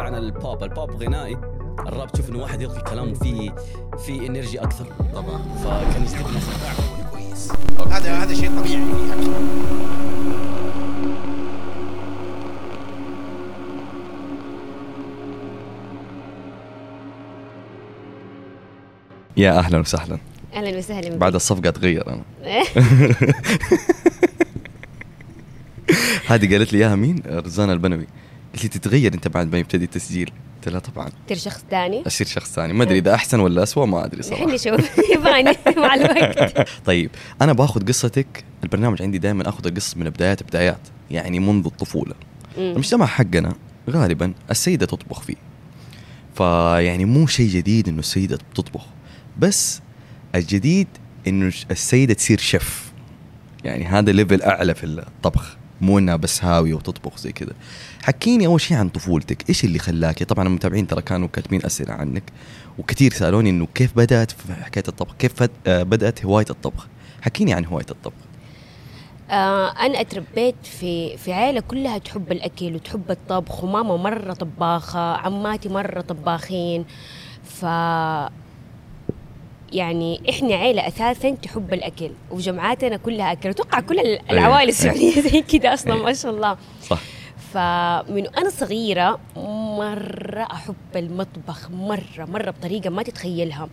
غير عن البوب. البوب غنائي. الراب تشوف إنه واحد يلقي كلامه فيه في energy أكثر. طبعا. فكان يستخدم كويس. هذا هذا شيء طبيعي. يعني يا أهلا وسهلا. أهلا وسهلا. بعد الصفقة اتغير أنا. هذه قالت لي إياها مين؟ رزانه البنوي. قالت لي تتغير انت بعد ما يبتدي التسجيل. قلت لها طبعا. تصير شخص ثاني؟ أصير شخص ثاني. ما أدري إذا أحسن ولا اسوء ما أدري صراحة. الحين نشوف. يباني مع الوقت. طيب أنا باخذ قصتك. البرنامج عندي دائما آخذ القصص من بدايات بدايات يعني منذ الطفولة. المجتمع حقنا غالبا السيدة تطبخ فيه. فيعني مو شيء جديد إنه السيدة تطبخ بس الجديد إنه السيدة تصير شيف. يعني هذا ليفل أعلى في الطبخ. مو انها بس هاوية وتطبخ زي كذا. حكيني أول شيء عن طفولتك. إيش اللي خلاك؟ طبعا المتابعين ترى كانوا كاتبين أسئلة عنك وكثير سألوني إنه كيف بدأت في حكاية الطبخ؟ كيف آه، بدأت هواية الطبخ؟ حكيني عن هواية الطبخ. آه أنا أتربيت في في عائله كلها تحب الأكل وتحب الطبخ وماما مرة طباخة عماتي مرة طباخين. ف يعني إحنا عيلة أساسا تحب الأكل وجمعاتنا كلها أكل. أتوقع كل ال- العوائل السعودية زي كذا أصلا ما شاء الله. صح. فمن أنا صغيرة مرة أحب المطبخ مرة مرة بطريقة ما تتخيلها.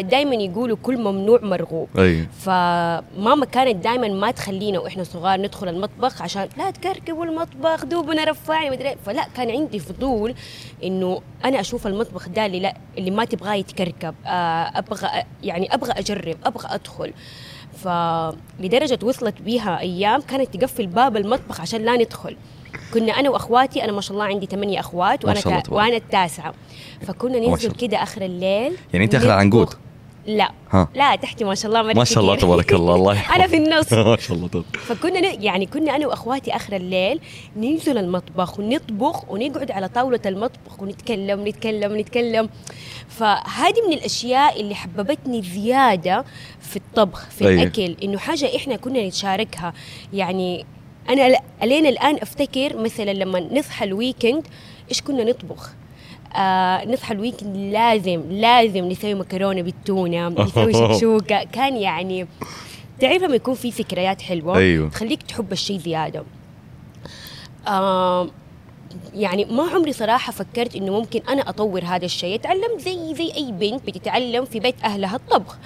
دائما يقولوا كل ممنوع مرغوب. أيوه فماما كانت دائما ما تخلينا وإحنا صغار ندخل المطبخ عشان لا تكركبوا المطبخ دوبنا رفعني مدري إيه. فلا كان عندي فضول إنه أنا أشوف المطبخ ده اللي لا اللي ما تبغاه يتكركب. آه، أبغى يعني أبغى أجرب أبغى أدخل. فلدرجة وصلت بيها أيام كانت تقفل باب المطبخ عشان لا ندخل. كنا أنا وأخواتي أنا ما شاء الله عندي ثمانية أخوات وأنا تبارك. وأنا التاسعة فكنا ننزل. كده آخر الليل يعني أنت آخر العنقود؟ نطبخ. لا ها لا تحتي ما شاء الله ما شاء الله. تبارك الله الله يحفظك أنا في النص ما شاء الله تبارك فكنا ن... يعني كنا أنا وأخواتي آخر الليل ننزل المطبخ ونطبخ ونقعد على طاولة المطبخ ونتكلم نتكلم نتكلم فهذه من الأشياء اللي حببتني زيادة في الطبخ في أيوة. الأكل إنه حاجة إحنا كنا نتشاركها يعني أنا ألين الآن أفتكر مثلا لما نصحى ال weekend إيش كنا نطبخ؟ آه نصحى الويكند لازم لازم نسوي مكرونة بالتونة نسوي شكشوكة. كان يعني تعرف لما يكون في ذكريات حلوة؟ أيوة. تخليك تحب الشيء زيادة. آه يعني ما عمري صراحة فكرت إنه ممكن أنا أطور هذا الشيء. أتعلم زي زي أي بنت بتتعلم في بيت أهلها الطبخ.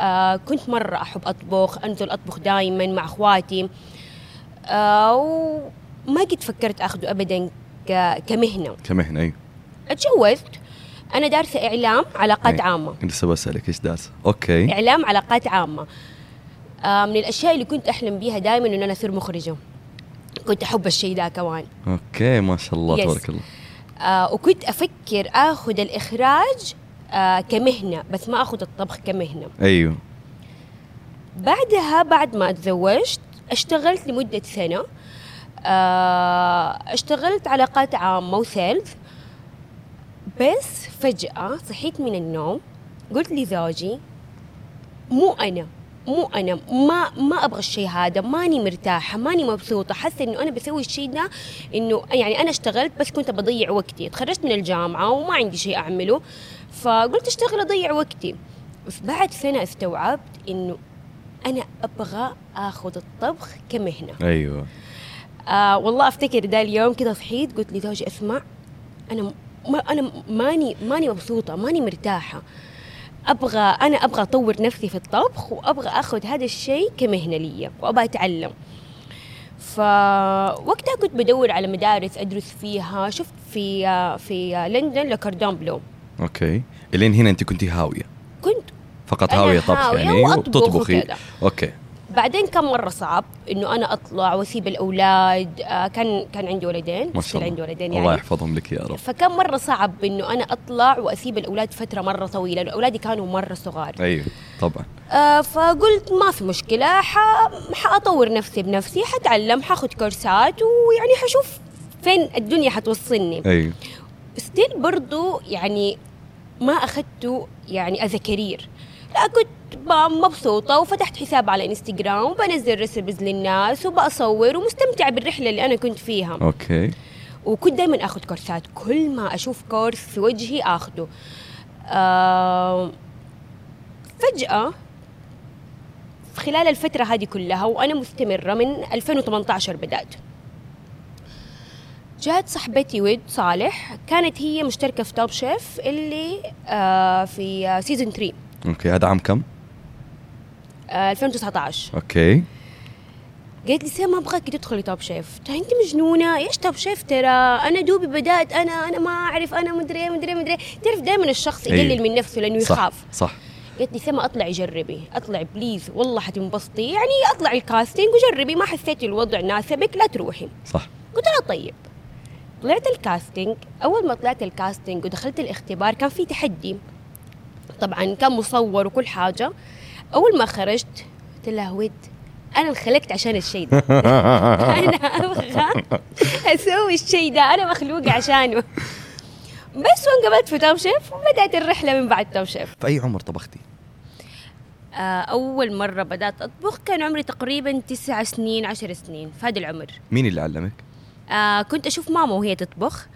آه كنت مرة أحب أطبخ أنزل أطبخ دائما مع أخواتي. آه وما قد فكرت أخذه أبدا ك- كمهنة. كمهنة أيوه اتجوزت. أنا دارسة إعلام علاقات أي. عامة. لسه بسألك إيش دارسة؟ okay. إعلام علاقات عامة. آه من الأشياء اللي كنت أحلم بيها دائما إنه أنا أصير مخرجة. كنت أحب الشيء ده كمان. okay ما شاء الله. تبارك الله. آه وكنت أفكر آخذ الإخراج آه كمهنة بس ما آخذ الطبخ كمهنة. أيوه. بعدها بعد ما أتزوجت اشتغلت لمدة سنة. آه اشتغلت علاقات عامة و sales بس فجأة صحيت من النوم قلت لزوجي مو أنا مو أنا ما ما أبغى الشيء هذا ماني مرتاحة ماني مبسوطة حاسة إنه أنا بسوي الشيء ده إنه يعني أنا اشتغلت بس كنت بضيع وقتي تخرجت من الجامعة وما عندي شيء أعمله. فقلت اشتغل أضيع وقتي. بس بعد سنة استوعبت إنه أنا أبغى آخذ الطبخ كمهنة. أيوه. آه والله أفتكر ده اليوم كذا صحيت قلت لزوجي اسمع أنا ما أنا ماني ماني مبسوطة ماني مرتاحة. أبغى أنا أبغى أطور نفسي في الطبخ وأبغى أخذ هذا الشيء كمهنة لي وأبغى أتعلم. فوقتها كنت بدور على مدارس أدرس فيها شفت في في لندن Le Cordon Bleu. okay. إلين هنا أنت كنتي هاوية. كنت فقط أنا هاوية طبخ هاوية يعني وتطبخي. okay. بعدين كان مرة صعب إنه أنا أطلع وأسيب الأولاد؟ آه كان كان عندي ولدين ما شاء الله عندي ولدين الله يعني. يحفظهم لك يا رب. فكان مرة صعب إنه أنا أطلع وأسيب الأولاد فترة مرة طويلة؟ لأن اولادي كانوا مرة صغار. أيوه طبعا. آه فقلت ما في مشكلة ح... حأطور نفسي بنفسي حتعلم حأخذ كورسات ويعني حشوف فين الدنيا حتوصلني. أيوه. still برضو يعني ما اخذته يعني as a career لا كنت مبسوطة وفتحت حساب على إنستغرام وبنزل recipes للناس وبصور ومستمتعة بالرحلة اللي أنا كنت فيها. okay. وكنت دائما آخذ كورسات. كل ما أشوف course في وجهي اخذه آه فجأة في خلال الفترة هذه كلها وأنا مستمرة من 2018 بدأت. جات صاحبتي ود صالح كانت هي مشتركة في Top Chef اللي آه في season 3 okay هذا عام كم؟ آه 2019 okay. قالت لي سما أبغاك تدخلي Top Chef ترى أنت مجنونة؟ إيش Top Chef ترى؟ أنا دوبي بدأت أنا أنا ما أعرف أنا مدري إيه، مدري إيه، مدري إيه. تعرف دائما الشخص أيوة. يقلل من نفسه لأنه صح يخاف. صح. قالت لي سما اطلعي جربي اطلعي please والله حتنبسطي يعني اطلعي ال casting وجربي. ما حسيتي الوضع ناسبك لا تروحي. صح. قلت لها طيب. طلعت ال casting أول ما طلعت ال casting ودخلت الاختبار كان في تحدي. طبعا كان مصور وكل حاجة. أول ما خرجت قلت لها ود أنا انخلقت عشان الشيء ده. أنا أبغى أسوي الشيء ده أنا مخلوقه عشانه. بس وانقبلت في Top Chef وبدأت الرحلة من بعد Top Chef. في أي عمر طبختي؟ آه، أول مرة بدأت أطبخ كان عمري تقريبا تسع سنين عشر سنين في هذا العمر. مين اللي علمك؟ آه كنت أشوف ماما وهي تطبخ.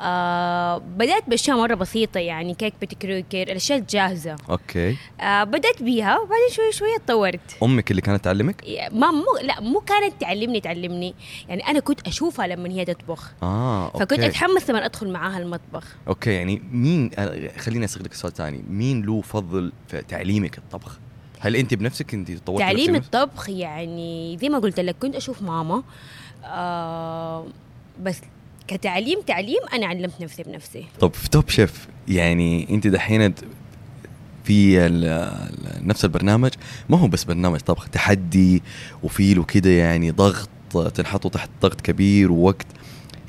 آه بدأت بأشياء مرة بسيطة يعني كيك Betty Crocker الأشياء الجاهزة. okay. آه بدأت بيها وبعدين شوي شوي اتطورت. أمك اللي كانت تعلمك؟ ما مو لا مو كانت تعلمني تعلمني. يعني أنا كنت أشوفها لما هي تطبخ. آه okay. فكنت أتحمس لما أدخل معاها المطبخ. okay يعني مين آه، خليني أسألك سؤال ثاني. مين له فضل في تعليمك الطبخ؟ هل أنت بنفسك أنت طورتي تعليم؟ الطبخ يعني زي ما قلت لك كنت أشوف ماما آه بس كتعليم تعليم أنا علمت نفسي بنفسي. طب في توب شيف يعني أنت دحين في نفس البرنامج؟ ما هو بس برنامج طبخ تحدي وفيل وكده يعني ضغط تنحطوا تحت ضغط كبير ووقت.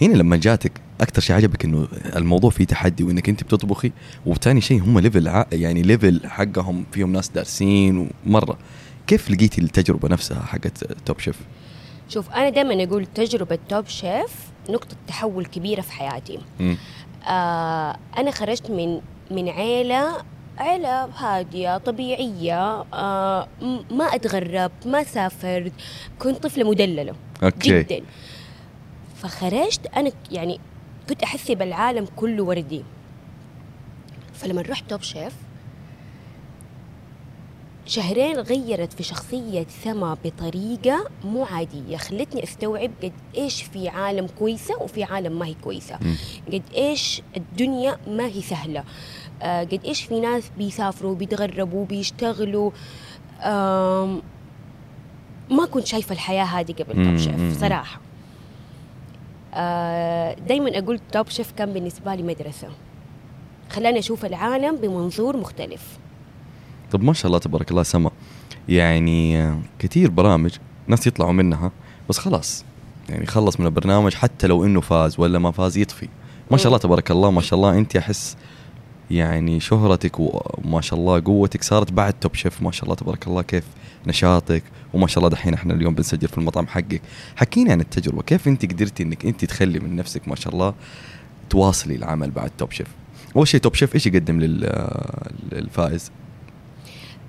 هنا لما جاتك أكثر شيء عجبك إنه الموضوع فيه تحدي وإنك أنت بتطبخي وثاني شيء هم level يعني level حقهم فيهم ناس دارسين ومرة. كيف لقيتي التجربة نفسها حقت توب شيف؟ شوف أنا دائما أقول تجربة توب شيف نقطة تحول كبيرة في حياتي. آه أنا خرجت من من عيلة عيلة هادية طبيعية آه ما أتغربت ما سافرت كنت طفلة مدللة okay. جدا. فخرجت أنا يعني كنت أحس بالعالم كله وردي. فلما رحت توب شيف شهرين غيرت في شخصية سما بطريقة مو عادية. خلتني أستوعب قد إيش في عالم كويسة وفي عالم ما هي كويسة. قد إيش الدنيا ما هي سهلة. آه قد إيش في ناس بيسافروا بيتغربوا بيشتغلوا ما كنت شايفة الحياة هذه قبل توب شيف صراحة. آه دايما أقول توب شيف كان بالنسبة لي مدرسة. خلاني أشوف العالم بمنظور مختلف. طب ما شاء الله تبارك الله سما. يعني كثير برامج ناس يطلعوا منها بس خلاص يعني خلص من البرنامج حتى لو إنه فاز ولا ما فاز يطفي. ما شاء الله تبارك الله ما شاء الله أنت أحس يعني شهرتك وما شاء الله قوتك صارت بعد توب شيف ما شاء الله تبارك الله كيف نشاطك وما شاء الله دحين إحنا اليوم بنسجل في المطعم حقك. حكيني عن التجربة كيف أنت قدرتي إنك أنت تخلي من نفسك ما شاء الله تواصلي العمل بعد توب شيف أول شيء توب شيف إيش يقدم لل- للفائز؟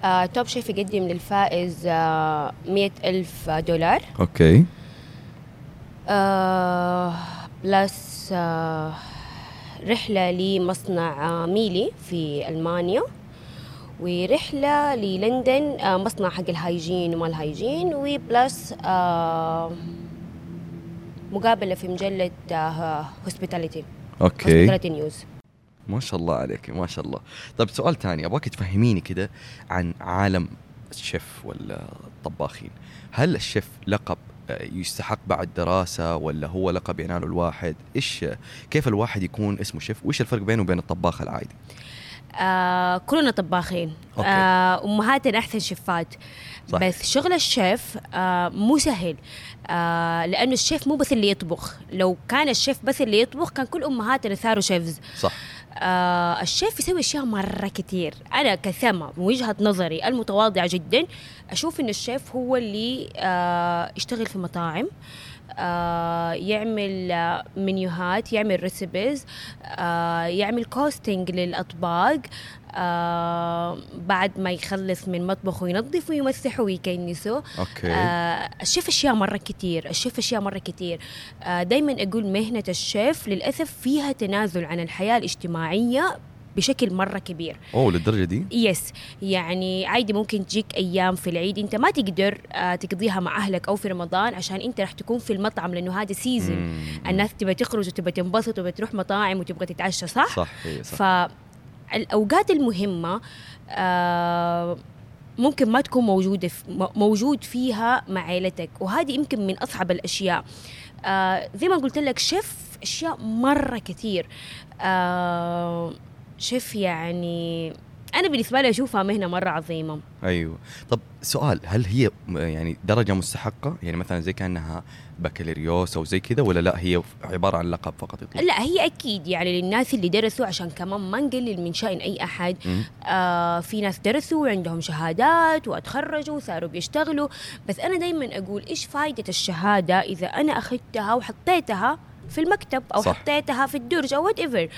آه توب شيف يقدم للفائز آه مئة ألف دولار. okay. آه plus آه رحلة لمصنع آه ميلي في ألمانيا ورحلة للندن آه مصنع حق ال hygiene وما ال hygiene و plus آه مقابلة في مجلة آه Hospitality okay. Hospitality News ما شاء الله عليك ما شاء الله. طيب سؤال ثاني أبغاك تفهميني كده عن عالم الشيف ولا الطباخين هل الشيف لقب آه، يستحق بعد دراسة ولا هو لقب يناله الواحد؟ إيش كيف الواحد يكون اسمه شيف؟ وإيش الفرق بينه وبين الطباخ العادي؟ آه كلنا طباخين. okay. آه أمهاتنا احسن شيفات صح. بس شغل الشيف آه مو سهل. آه لأنه الشيف مو بس اللي يطبخ. لو كان الشيف بس اللي يطبخ كان كل أمهاتنا صاروا chefs. صح. آه الشيف يسوي أشياء مرة كتير. أنا كسما من وجهة نظري المتواضعة جدا أشوف إن الشيف هو اللي آه يشتغل في مطاعم. آه يعمل آه، منيوهات يعمل recipes آه يعمل costing للأطباق آه بعد ما يخلص من مطبخه ينظف ويمسح ويكنسه. okay. آه الشيف أشياء مرة كتير الشيف أشياء مرة كتير. آه دائما أقول مهنة الشيف للأسف فيها تنازل عن الحياة الاجتماعية بشكل مرة كبير. أوه للدرجة دي؟ yes يعني عادي ممكن تجيك أيام في العيد. أنت ما تقدر آه تقضيها مع أهلك أو في رمضان عشان أنت راح تكون في المطعم لأنه هذا season. الناس تبى تخرج وتبى تنبسط وتبى تروح مطاعم وتبغى تتعشى صح؟ صح إيه، صح. فالاوقات المهمة آه ممكن ما تكون موجودة في موجود فيها مع عيلتك. وهذه يمكن من أصعب الأشياء. آه زي ما قلت لك شيف أشياء مرة كثير. آه شيف يعني أنا بالنسبة لي أشوفها مهنة مرة عظيمة. أيوه. طب سؤال هل هي يعني درجة مستحقة؟ يعني مثلا زي كأنها بكالوريوس أو زي كذا ولا لا؟ هي عبارة عن لقب فقط يطلق لا هي أكيد يعني للناس اللي درسوا عشان كمان ما نقلل من شأن أي أحد. آه في ناس درسوا وعندهم شهادات واتخرجوا وصاروا بيشتغلوا. بس أنا دائما أقول إيش فائده الشهادة إذا أنا أخذتها وحطيتها في المكتب أو صح. حطيتها في الدرج أو whatever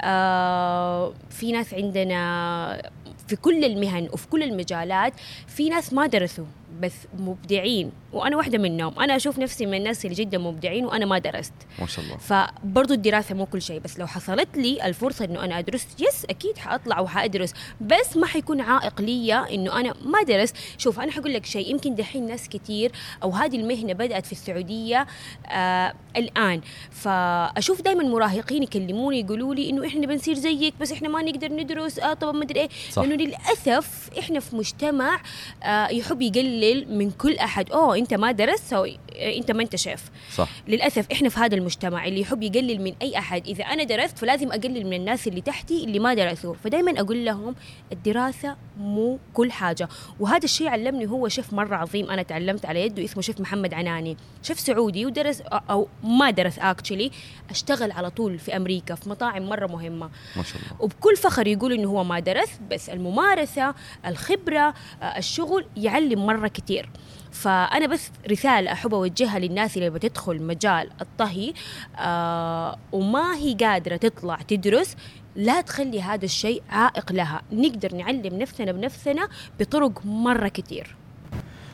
آه في ناس عندنا في كل المهن وفي كل المجالات في ناس ما درسوا. بس مبدعين. وأنا واحدة منهم. أنا أشوف نفسي من الناس اللي جدا مبدعين وأنا ما درست. ما شاء الله. فبرضو الدراسة مو كل شيء. بس لو حصلت لي الفرصة إنه أنا أدرس يس أكيد حأطلع وحأدرس. بس ما حيكون عائق لي إنه أنا ما درست. شوف أنا حقول لك شيء. يمكن دحين ناس كتير أو هذه المهنة بدأت في السعودية آه الآن. فأشوف دائما مراهقين يكلموني يقولوا لي إنه إحنا بنصير زيك بس إحنا ما نقدر ندرس. آه طبعا ما أدري إيه. لأنه للأسف إحنا في مجتمع آه يحب يقلل من كل أحد. أوه أنت ما درست so أنت ما أنت شيف. صح. للأسف إحنا في هذا المجتمع اللي يحب يقلل من أي أحد. إذا أنا درست فلازم أقلل من الناس اللي تحتي اللي ما درسوا. فدائما أقول لهم الدراسة مو كل حاجة. وهذا الشيء علمني هو شيف مرة عظيم أنا تعلمت على يده اسمه شيف محمد عناني. شيف سعودي ودرس أو ما درس actually أشتغل على طول في أمريكا في مطاعم مرة مهمة. ما شاء الله. وبكل فخر يقول إنه هو ما درس بس الممارسة الخبرة الشغل يعلم مرة كتير. فأنا بس رسالة أحب أوجهها للناس اللي بتدخل مجال الطهي آه وما هي قادرة تطلع تدرس لا تخلي هذا الشيء عائق لها. نقدر نعلم نفسنا بنفسنا بطرق مرة كتير.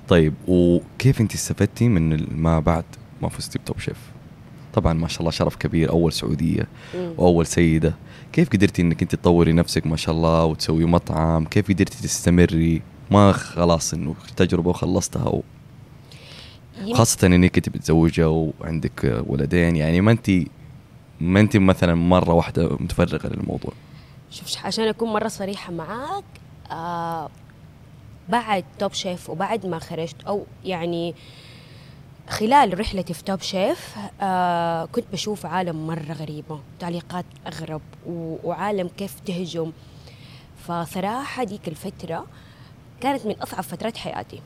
طيب وكيف أنت استفدتي من ما بعد ما فزتي بتوب شيف؟ طبعا ما شاء الله شرف كبير أول سعودية وأول سيدة. كيف قدرتي إنك أنت تطوري نفسك ما شاء الله وتسوي مطعم؟ كيف قدرتي تستمري؟ ما خلاص إنه تجربة وخلصتها و... خاصة إنك انت متزوجة وعندك ولدين يعني ما انت ما انت مثلا مرة واحدة متفرغة للموضوع. شوف عشان أكون مرة صريحة معاك آه بعد توب شيف وبعد ما خرجت أو يعني خلال رحلتي في توب شيف آه كنت بشوف عالم مرة غريبة تعليقات أغرب وعالم كيف تهجم. فصراحة ديك الفترة كانت من أصعب فترات حياتي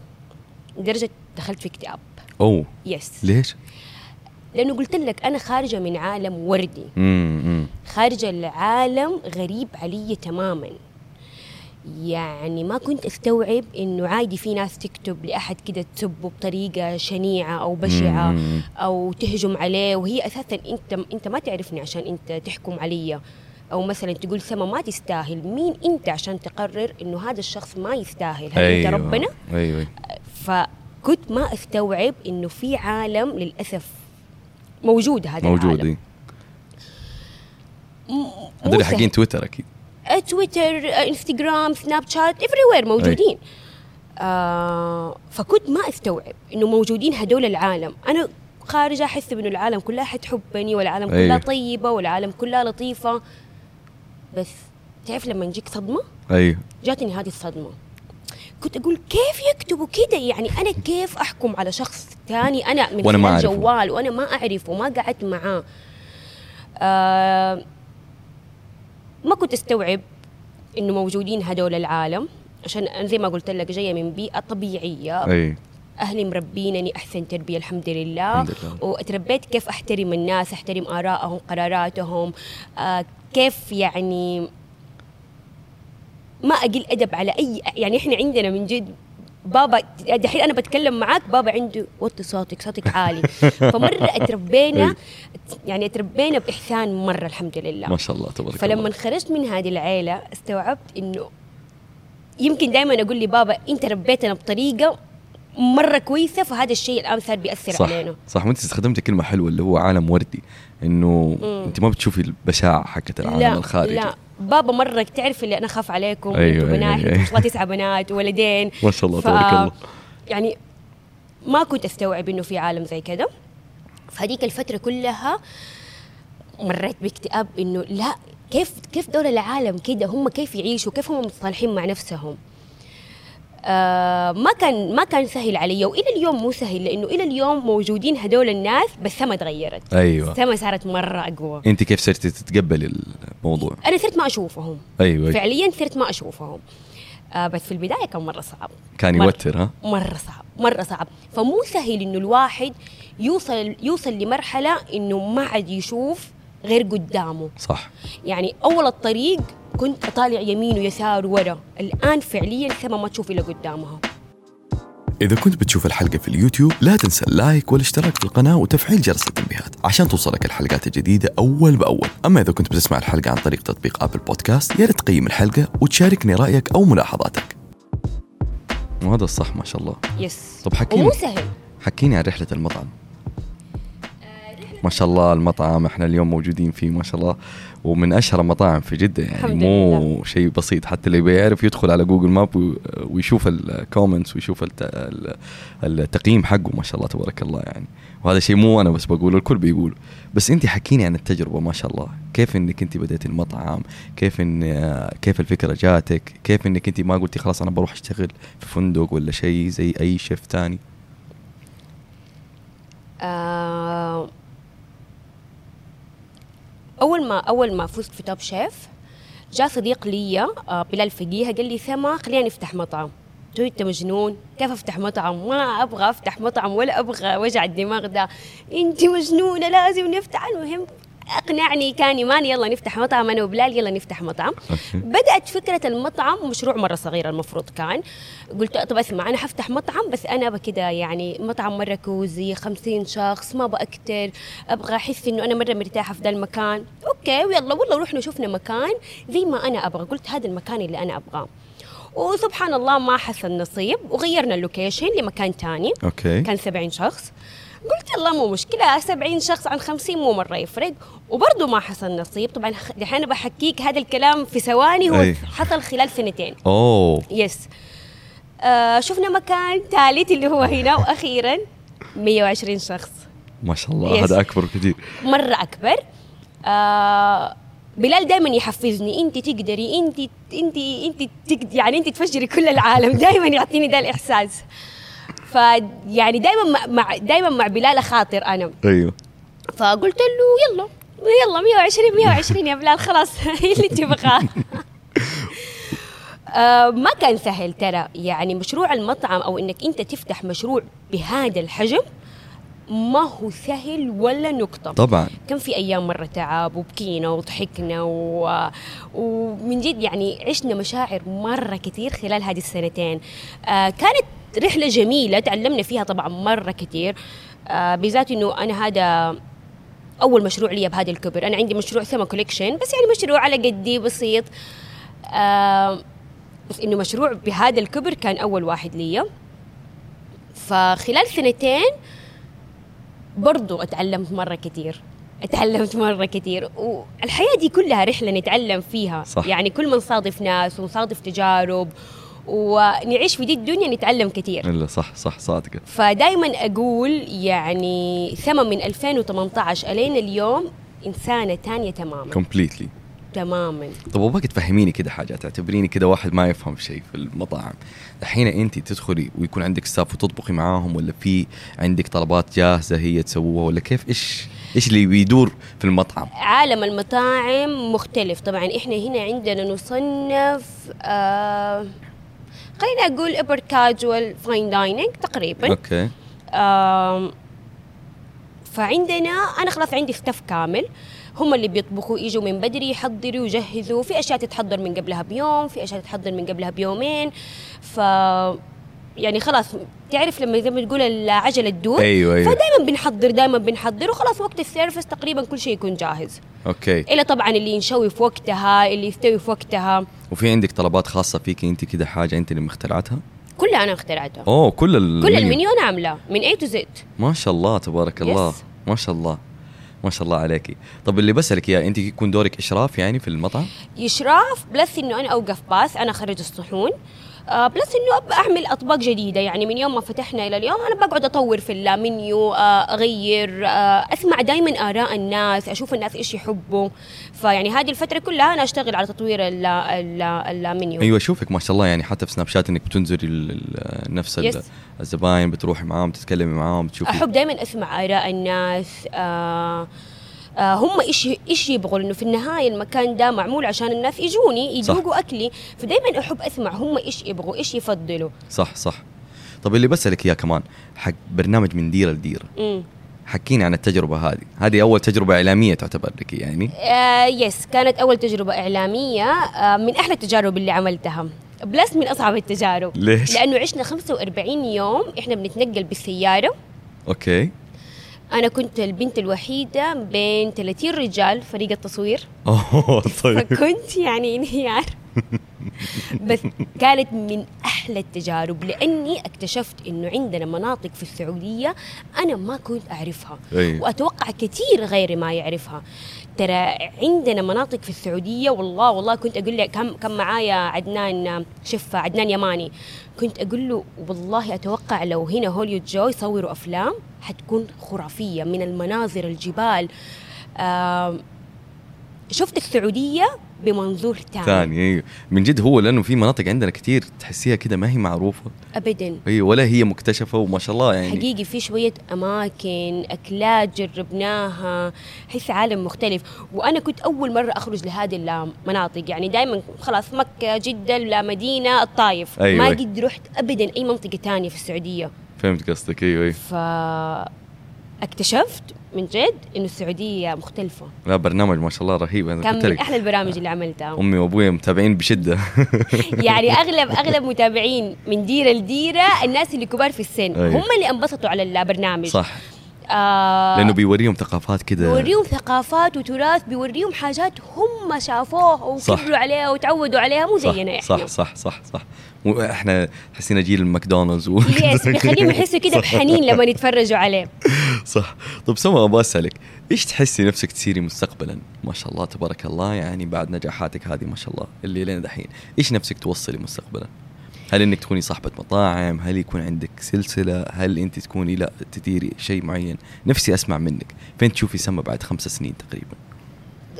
لدرجة دخلت في اكتئاب. اوه يس ليش؟ لأنه قلت لك أنا خارجة من عالم وردي. خارجة العالم غريب علي تماما. يعني ما كنت أستوعب إنه عادي في ناس تكتب لأحد كده تسبه بطريقة شنيعة أو بشعة مم. أو تهجم عليه وهي أساسا أنت أنت ما تعرفني عشان أنت تحكم علي. أو مثلا تقول سما ما تستاهل. مين أنت عشان تقرر إنه هذا الشخص ما يستاهل؟ هل أنت ربنا؟ أيوه. فكنت ما أستوعب إنه في عالم للأسف موجود هذا موجود العالم إيه. هذول. حقين تويتر أكيد. آه، تويتر آه، إنستغرام سناب شات everywhere موجودين آه فكنت ما أستوعب إنه موجودين هدول العالم. أنا خارجه أحس انه العالم كلها حتحبني والعالم كلها أيوة. طيبة والعالم كلها لطيفة. بس تعرف لما يجيك صدمة؟ أيوه. جاتني هذه الصدمة. كنت أقول كيف يكتبوا كده؟ يعني أنا كيف أحكم على شخص ثاني أنا من وأنا ما. جوال وأنا ما أعرفه وما قعدت معاه. آه ما كنت أستوعب إنه موجودين هدول العالم. عشان أنا زي ما قلت لك جاية من بيئة طبيعية. أي. أهلي مربينني أحسن تربية الحمد لله. الحمد لله. وتربيت كيف أحترم الناس أحترم ارائهم قراراتهم. آه كيف يعني ما أقل أدب على أي يعني إحنا عندنا من جد بابا دحين أنا بتكلم معاك بابا عنده وطي صوتك؟ صوتك عالي. فمرة أتربينا يعني أتربينا بإحسان مرة الحمد لله. ما شاء الله تبارك فلما الله خرجت من هذه العيلة استوعبت إنه يمكن دائما أقول لبابا أنت ربيتنا بطريقة مرة كويسة فهذا الشيء صار بيأثر صح علينا. صح. وأنت استخدمت كلمة حلوة اللي هو عالم وردي إنه. أنت ما بتشوفي البشاعة حقت العالم لا الخارجي. لا. بابا مرة تعرف اللي أنا أخاف عليكم أيوة، أنتوا أيوة، بنات أيوة. ما تسعة بنات ولدين. ما شاء الله تبارك الله. يعني ما كنت أستوعب إنه في عالم زي كده فهذيك الفترة كلها مريت باكتئاب إنه لا كيف كيف دول العالم كده هم كيف يعيشوا؟ كيف هم متصالحين مع نفسهم؟ آه ما كان ما كان سهل علي وإلى اليوم مو سهل لأنه إلى اليوم موجودين هدول الناس بس السما تغيرت. أيوه. السما صارت مرة أقوى. أنت كيف صرتي تتقبلي الموضوع؟ أنا صرت ما أشوفهم. أيوه. فعليا صرت ما أشوفهم. آه بس في البداية كان مرة صعب. كان. يوتر ها؟ مرة صعب مرة صعب. فمو سهل إنه الواحد يوصل يوصل لمرحلة إنه ما عاد يشوف غير قدامه. صح. يعني أول الطريق كنت أطالع يمين ويسار ورا. الآن فعليا سما ما تشوف إلا قدامها. إذا كنت بتشوف الحلقة في اليوتيوب لا تنسى اللايك والاشتراك في القناة وتفعيل جرس التنبيهات عشان توصلك الحلقات الجديدة أول بأول. أما إذا كنت بتسمع الحلقة عن طريق تطبيق أبل بودكاست يا ريت تقيم الحلقة وتشاركني رأيك أو ملاحظاتك. وهذا الصح ما شاء الله. يس طب حكيني. ومو سهل. حكيني عن رحلة المطعم. ما شاء الله المطعم إحنا اليوم موجودين فيه ما شاء الله ومن أشهر المطاعم في جدة يعني الحمد مو شيء بسيط حتى اللي بيعرف يدخل على Google Maps وي- ويشوف ال comments ويشوف الت- ال- التقييم حقه ما شاء الله تبارك الله يعني. وهذا شيء مو أنا بس بقوله الكل بيقول بس أنت حكيني عن التجربة ما شاء الله. كيف إنك أنت بديت المطعم؟ كيف إن كيف الفكرة جاتك؟ كيف إنك أنت ما قلتي خلاص أنا بروح أشتغل في فندق ولا شيء زي أي شيف تاني؟ آه أول ما أول ما فزت في توب شيف جاء صديق لي آه بلال فقيهه قال لي سما خلينا نفتح مطعم. قلت أنت مجنون؟ كيف أفتح مطعم؟ ما أبغى أفتح مطعم ولا أبغى وجع الدماغ ده. أنت مجنونة لازم نفتح المهم أقنعني كان إيمان يلا نفتح مطعم أنا وبلال يلا نفتح مطعم. okay. بدأت فكرة المطعم مشروع مرة صغير المفروض كان. قلت طب أسمع أنا حفتح مطعم بس أنا بكده يعني مطعم مره cozy خمسين شخص ما بأكتر أبغى أحس إنه أنا مرة مرتاحة في ذا المكان. okay ويلا والله رحنا شفنا مكان زي ما أنا أبغى. قلت هذا المكان اللي أنا أبغاه. وسبحان الله ما حصل نصيب وغيرنا ال location لمكان تاني. okay. كان 70 شخص. قلت يلا مو مشكلة 70 شخص عن 50 مو مرة يفرق. وبرضه ما حصل نصيب. طبعا دحين بحكيك هذا الكلام في ثواني هو أي. حصل خلال سنتين. أوه. yes. آه شفنا مكان ثالث اللي هو هنا وأخيرا 120 شخص. ما شاء الله. هذا أكبر كثير. مرة أكبر. آه بلال دائما يحفزني أنت تقدري أنت أنت أنت يعني أنت تفجري كل العالم. دائما يعطيني ده الإحساس. فيعني دائما مع- دائما مع بلال خاطر أنا. أيوه. فقلت له يلا يلا 120 120 يا بلال خلاص هي اللي تبغاه. آه، ما كان سهل ترى. يعني مشروع المطعم أو إنك أنت تفتح مشروع بهذا الحجم ما هو سهل ولا نقطة. طبعا. كان في أيام مرة تعب وبكينا وضحكنا و... ومن جد يعني عشنا مشاعر مرة كثير خلال هذه السنتين. آه كانت رحلة جميلة تعلمنا فيها طبعا مرة كثير آه بالذات إنه أنا هذا أول مشروع لي بهذا الكبر. أنا عندي مشروع سما كوليكشن بس يعني مشروع على قدي بسيط. آه بس إنه مشروع بهذا الكبر كان أول واحد لي. فخلال سنتين برضو أتعلمت مرة كتير. أتعلمت مرة كتير. والحياة دي كلها رحلة نتعلم فيها. صح. يعني كل ما نصادف ناس ونصادف تجارب ونعيش في دي الدنيا نتعلم كتير. إلا صح صح صادقة. فدايما أقول يعني ثمن من 2018 ألين اليوم إنسانة تانية تماما. completely تماما. طب ابغاك تفهميني كده حاجة تعتبريني كده واحد ما يفهم شيء في المطاعم. الحين أنت تدخلي ويكون عندك staff وتطبخي معاهم ولا في عندك طلبات جاهزة هي تسووها ولا كيف؟ إيش إيش اللي بيدور في المطعم؟ عالم المطاعم مختلف. طبعا إحنا هنا عندنا نصنف آه خليني أقول upper casual fine dining تقريبا. okay. آم، فعندنا أنا خلاص عندي ستاف كامل. هم اللي بيطبخوا يجوا من بدري يحضروا ويجهزوا في أشياء تتحضر من قبلها بيوم في أشياء تتحضر من قبلها بيومين. ف يعني خلاص تعرف لما زي ما تقول العجله تدور أيوه أيوه. فدائما بنحضر دائما بنحضر وخلاص وقت ال service تقريبا كل شيء يكون جاهز. okay. إلا طبعا اللي ينشوي في وقتها اللي يستوي في وقتها. وفي عندك طلبات خاصة فيك أنت كده حاجة أنت اللي مخترعتها؟ كلها أنا اخترعتها. أوه كل المنيو كل المنيو. أنا عاملاه من A to Z ما شاء الله تبارك الله. Yes. ما شاء الله. ما شاء الله عليكي. طب اللي بسألك إياه أنت يكون دورك إشراف يعني في المطعم؟ اشراف plus إنه أنا أوقف pass أنا اخرج الصحون. plus إنه أب- أعمل أطباق جديدة. يعني من يوم ما فتحنا إلى اليوم أنا بقعد أطور في المنيو آه أغير آه أسمع دائما آراء الناس أشوف الناس إيش يحبوا. فيعني هذه الفترة كلها أنا أشتغل على تطوير ال- ال- المنيو أيوه اشوفك ما شاء الله. يعني حتى في سناب شات انك بتنزلي نفس Yes. الزباين بتروحي معاهم تتكلمي معاهم بتشوفي أحب دائما أسمع آراء الناس آه آه هم إيش إيش يبغوا؟ لأنه في النهاية المكان ده معمول عشان الناس يجوني. يذوقوا أكلي. فدائما أحب أسمع هم إيش يبغوا إيش يفضلوا. صح صح. طب اللي بسألك إياه كمان حق برنامج من ديره لديره امم حكيني عن التجربة هذه. هذه أول تجربة إعلامية تعتبر لك يعني؟ آه yes كانت أول تجربة إعلامية آه من أحلى التجارب اللي عملتها. plus من أصعب التجارب. ليش؟ لأنه عشنا 45 يوم إحنا بنتنقل بالسيارة. okay. أنا كنت البنت الوحيدة بين 30 رجال فريق التصوير. أوه طيب. فكنت يعني إنهيار. بس كانت من أحلى التجارب لأني اكتشفت إنه عندنا مناطق في السعودية أنا ما كنت أعرفها أي. وأتوقع كثير غيري ما يعرفها. ترى عندنا مناطق في السعودية والله والله كنت أقول لك كم كم معايا عدنان شف عدنان يماني. كنت أقول له والله أتوقع لو هنا هوليود جو يصوروا أفلام حتكون خرافية من المناظر الجبال. آم، شفت السعودية؟ بمنظور ثاني ثاني أيوه. من جد هو لأنه في مناطق عندنا كتير تحسيها كده ما هي معروفة. ابدا. أيوه ولا هي مكتشفة وما شاء الله يعني. حقيقي في شوية أماكن أكلات جربناها حس عالم مختلف. وأنا كنت أول مرة أخرج لهذه المناطق. يعني دائما خلاص مكة جدة المدينة الطايف. أيوة. ما قد رحت أبدا أي منطقة تانية في السعودية. فهمت قصدك أيوه أيوه. فاكتشفت من جد إنه السعودية مختلفة. لا برنامج ما شاء الله رهيب. أنا كان من لك. أحلى البرامج اللي عملتها. أمي وابوي متابعين بشدة. يعني اغلب أغلب متابعين من ديرة لديرة الناس اللي كبار في السن. أيوة. هم اللي انبسطوا على البرنامج. صح. آه لأنه بيوريهم ثقافات كده. بيوريهم ثقافات وتراث بيوريهم حاجات هم شافوها صح. وكبروا عليها وتعودوا عليها مو صح زينا إحنا. صح صح صح. صح مو إحنا حسينا جيل الماكدونالدز. yes بيخليهم يحسوا كده بحنين لما يتفرجوا عليه. صح. طب سما أبغى أسألك إيش تحسي نفسك تصيري مستقبلا؟ ما شاء الله تبارك الله يعني بعد نجاحاتك هذه ما شاء الله اللي لين دحين. إيش نفسك توصلي مستقبلا؟ هل إنك تكوني صاحبة مطاعم؟ هل يكون عندك سلسلة؟ هل أنت تكوني لا تديري شيء معين؟ نفسي أسمع منك فين تشوفي سما بعد خمس سنين تقريبا؟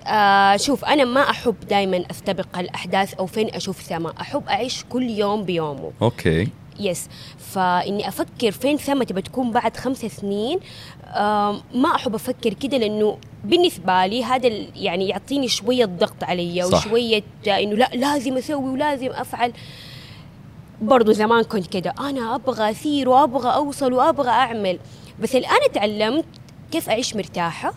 آه شوف أنا ما أحب دائما استبق الأحداث أو فين أشوف سما أحب أعيش كل يوم بيومه. okay. yes فإني أفكر فين سما تبى تكون بعد خمس سنين ما أحب أفكر كده لأنه بالنسبة لي هذا يعني يعطيني شوية ضغط علي صح. وشوية إنه لا لازم أسوي ولازم أفعل. برضو زمان كنت كده. أنا أبغى أثير وأبغى أوصل وأبغى أعمل. بس الان تعلمت كيف أعيش مرتاحة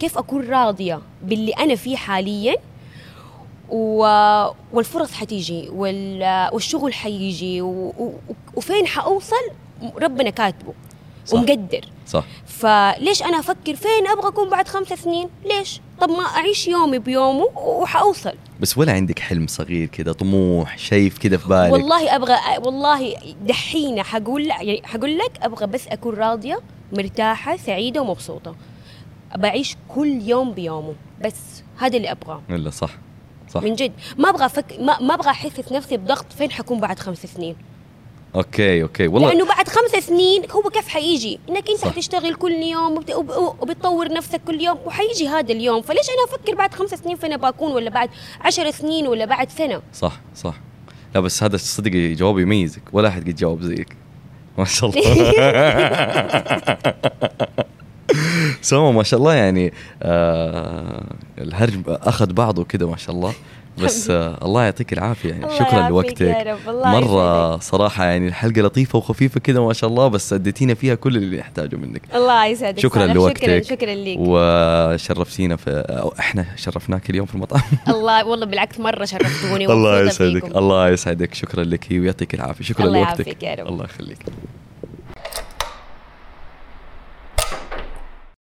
كيف أكون راضية باللي أنا فيه حاليا. والفرص حتيجي وال... والشغل حيجي. وفين حأوصل؟ ربنا كاتبه صح. ومقدر. صح. فليش أنا أفكر فين أبغى أكون بعد خمس سنين؟ ليش؟ طب ما أعيش يومي بيومه وحأوصل. بس ولا عندك حلم صغير كده طموح شايف كده في بالك؟ والله أبغى والله دحين حقول يعني حقول لك أبغى بس أكون راضية مرتاحة سعيدة ومبسوطة. بعيش كل يوم بيومه بس هذا اللي أبغاه. الا صح. صح. من جد. ما أبغى أفك... ما, ما أبغى أحس نفسي بضغط فين حكون بعد خمس سنين. okay okay. والله لأنه بعد خمس سنين هو كيف حيجي إنك أنت صح. حتشتغل كل يوم وبت... وب... وبتطور نفسك كل يوم وحيجي هذا اليوم. فليش أنا أفكر بعد خمس سنين فين بكون ولا بعد عشر سنين ولا بعد سنة؟ صح صح. لا بس هذا صدقي جواب يميزك. ولا أحد قد جاوب زيك. ما شاء الله. سوما ما شاء الله يعني آه الهرج أخذ بعضه كده ما شاء الله. بس آه الله يعطيك العافية يعني. الله شكرا لوقتك. يا رب، الله مرة يسعدك. صراحة يعني الحلقة لطيفة وخفيفة كده ما شاء الله بس أديتينا فيها كل اللي نحتاجه منك. الله يسعدك شكرا. لوقتك شكرا شكرا لك وشرفتينا في أو إحنا شرفناك اليوم في المطعم. الله والله بالعكس مرة شرفتوني الله يسعدك فيكم. الله يسعدك. شكرا لك ويعطيك العافية. شكرا الله لوقتك. يعافيك يا رب. الله يخليك.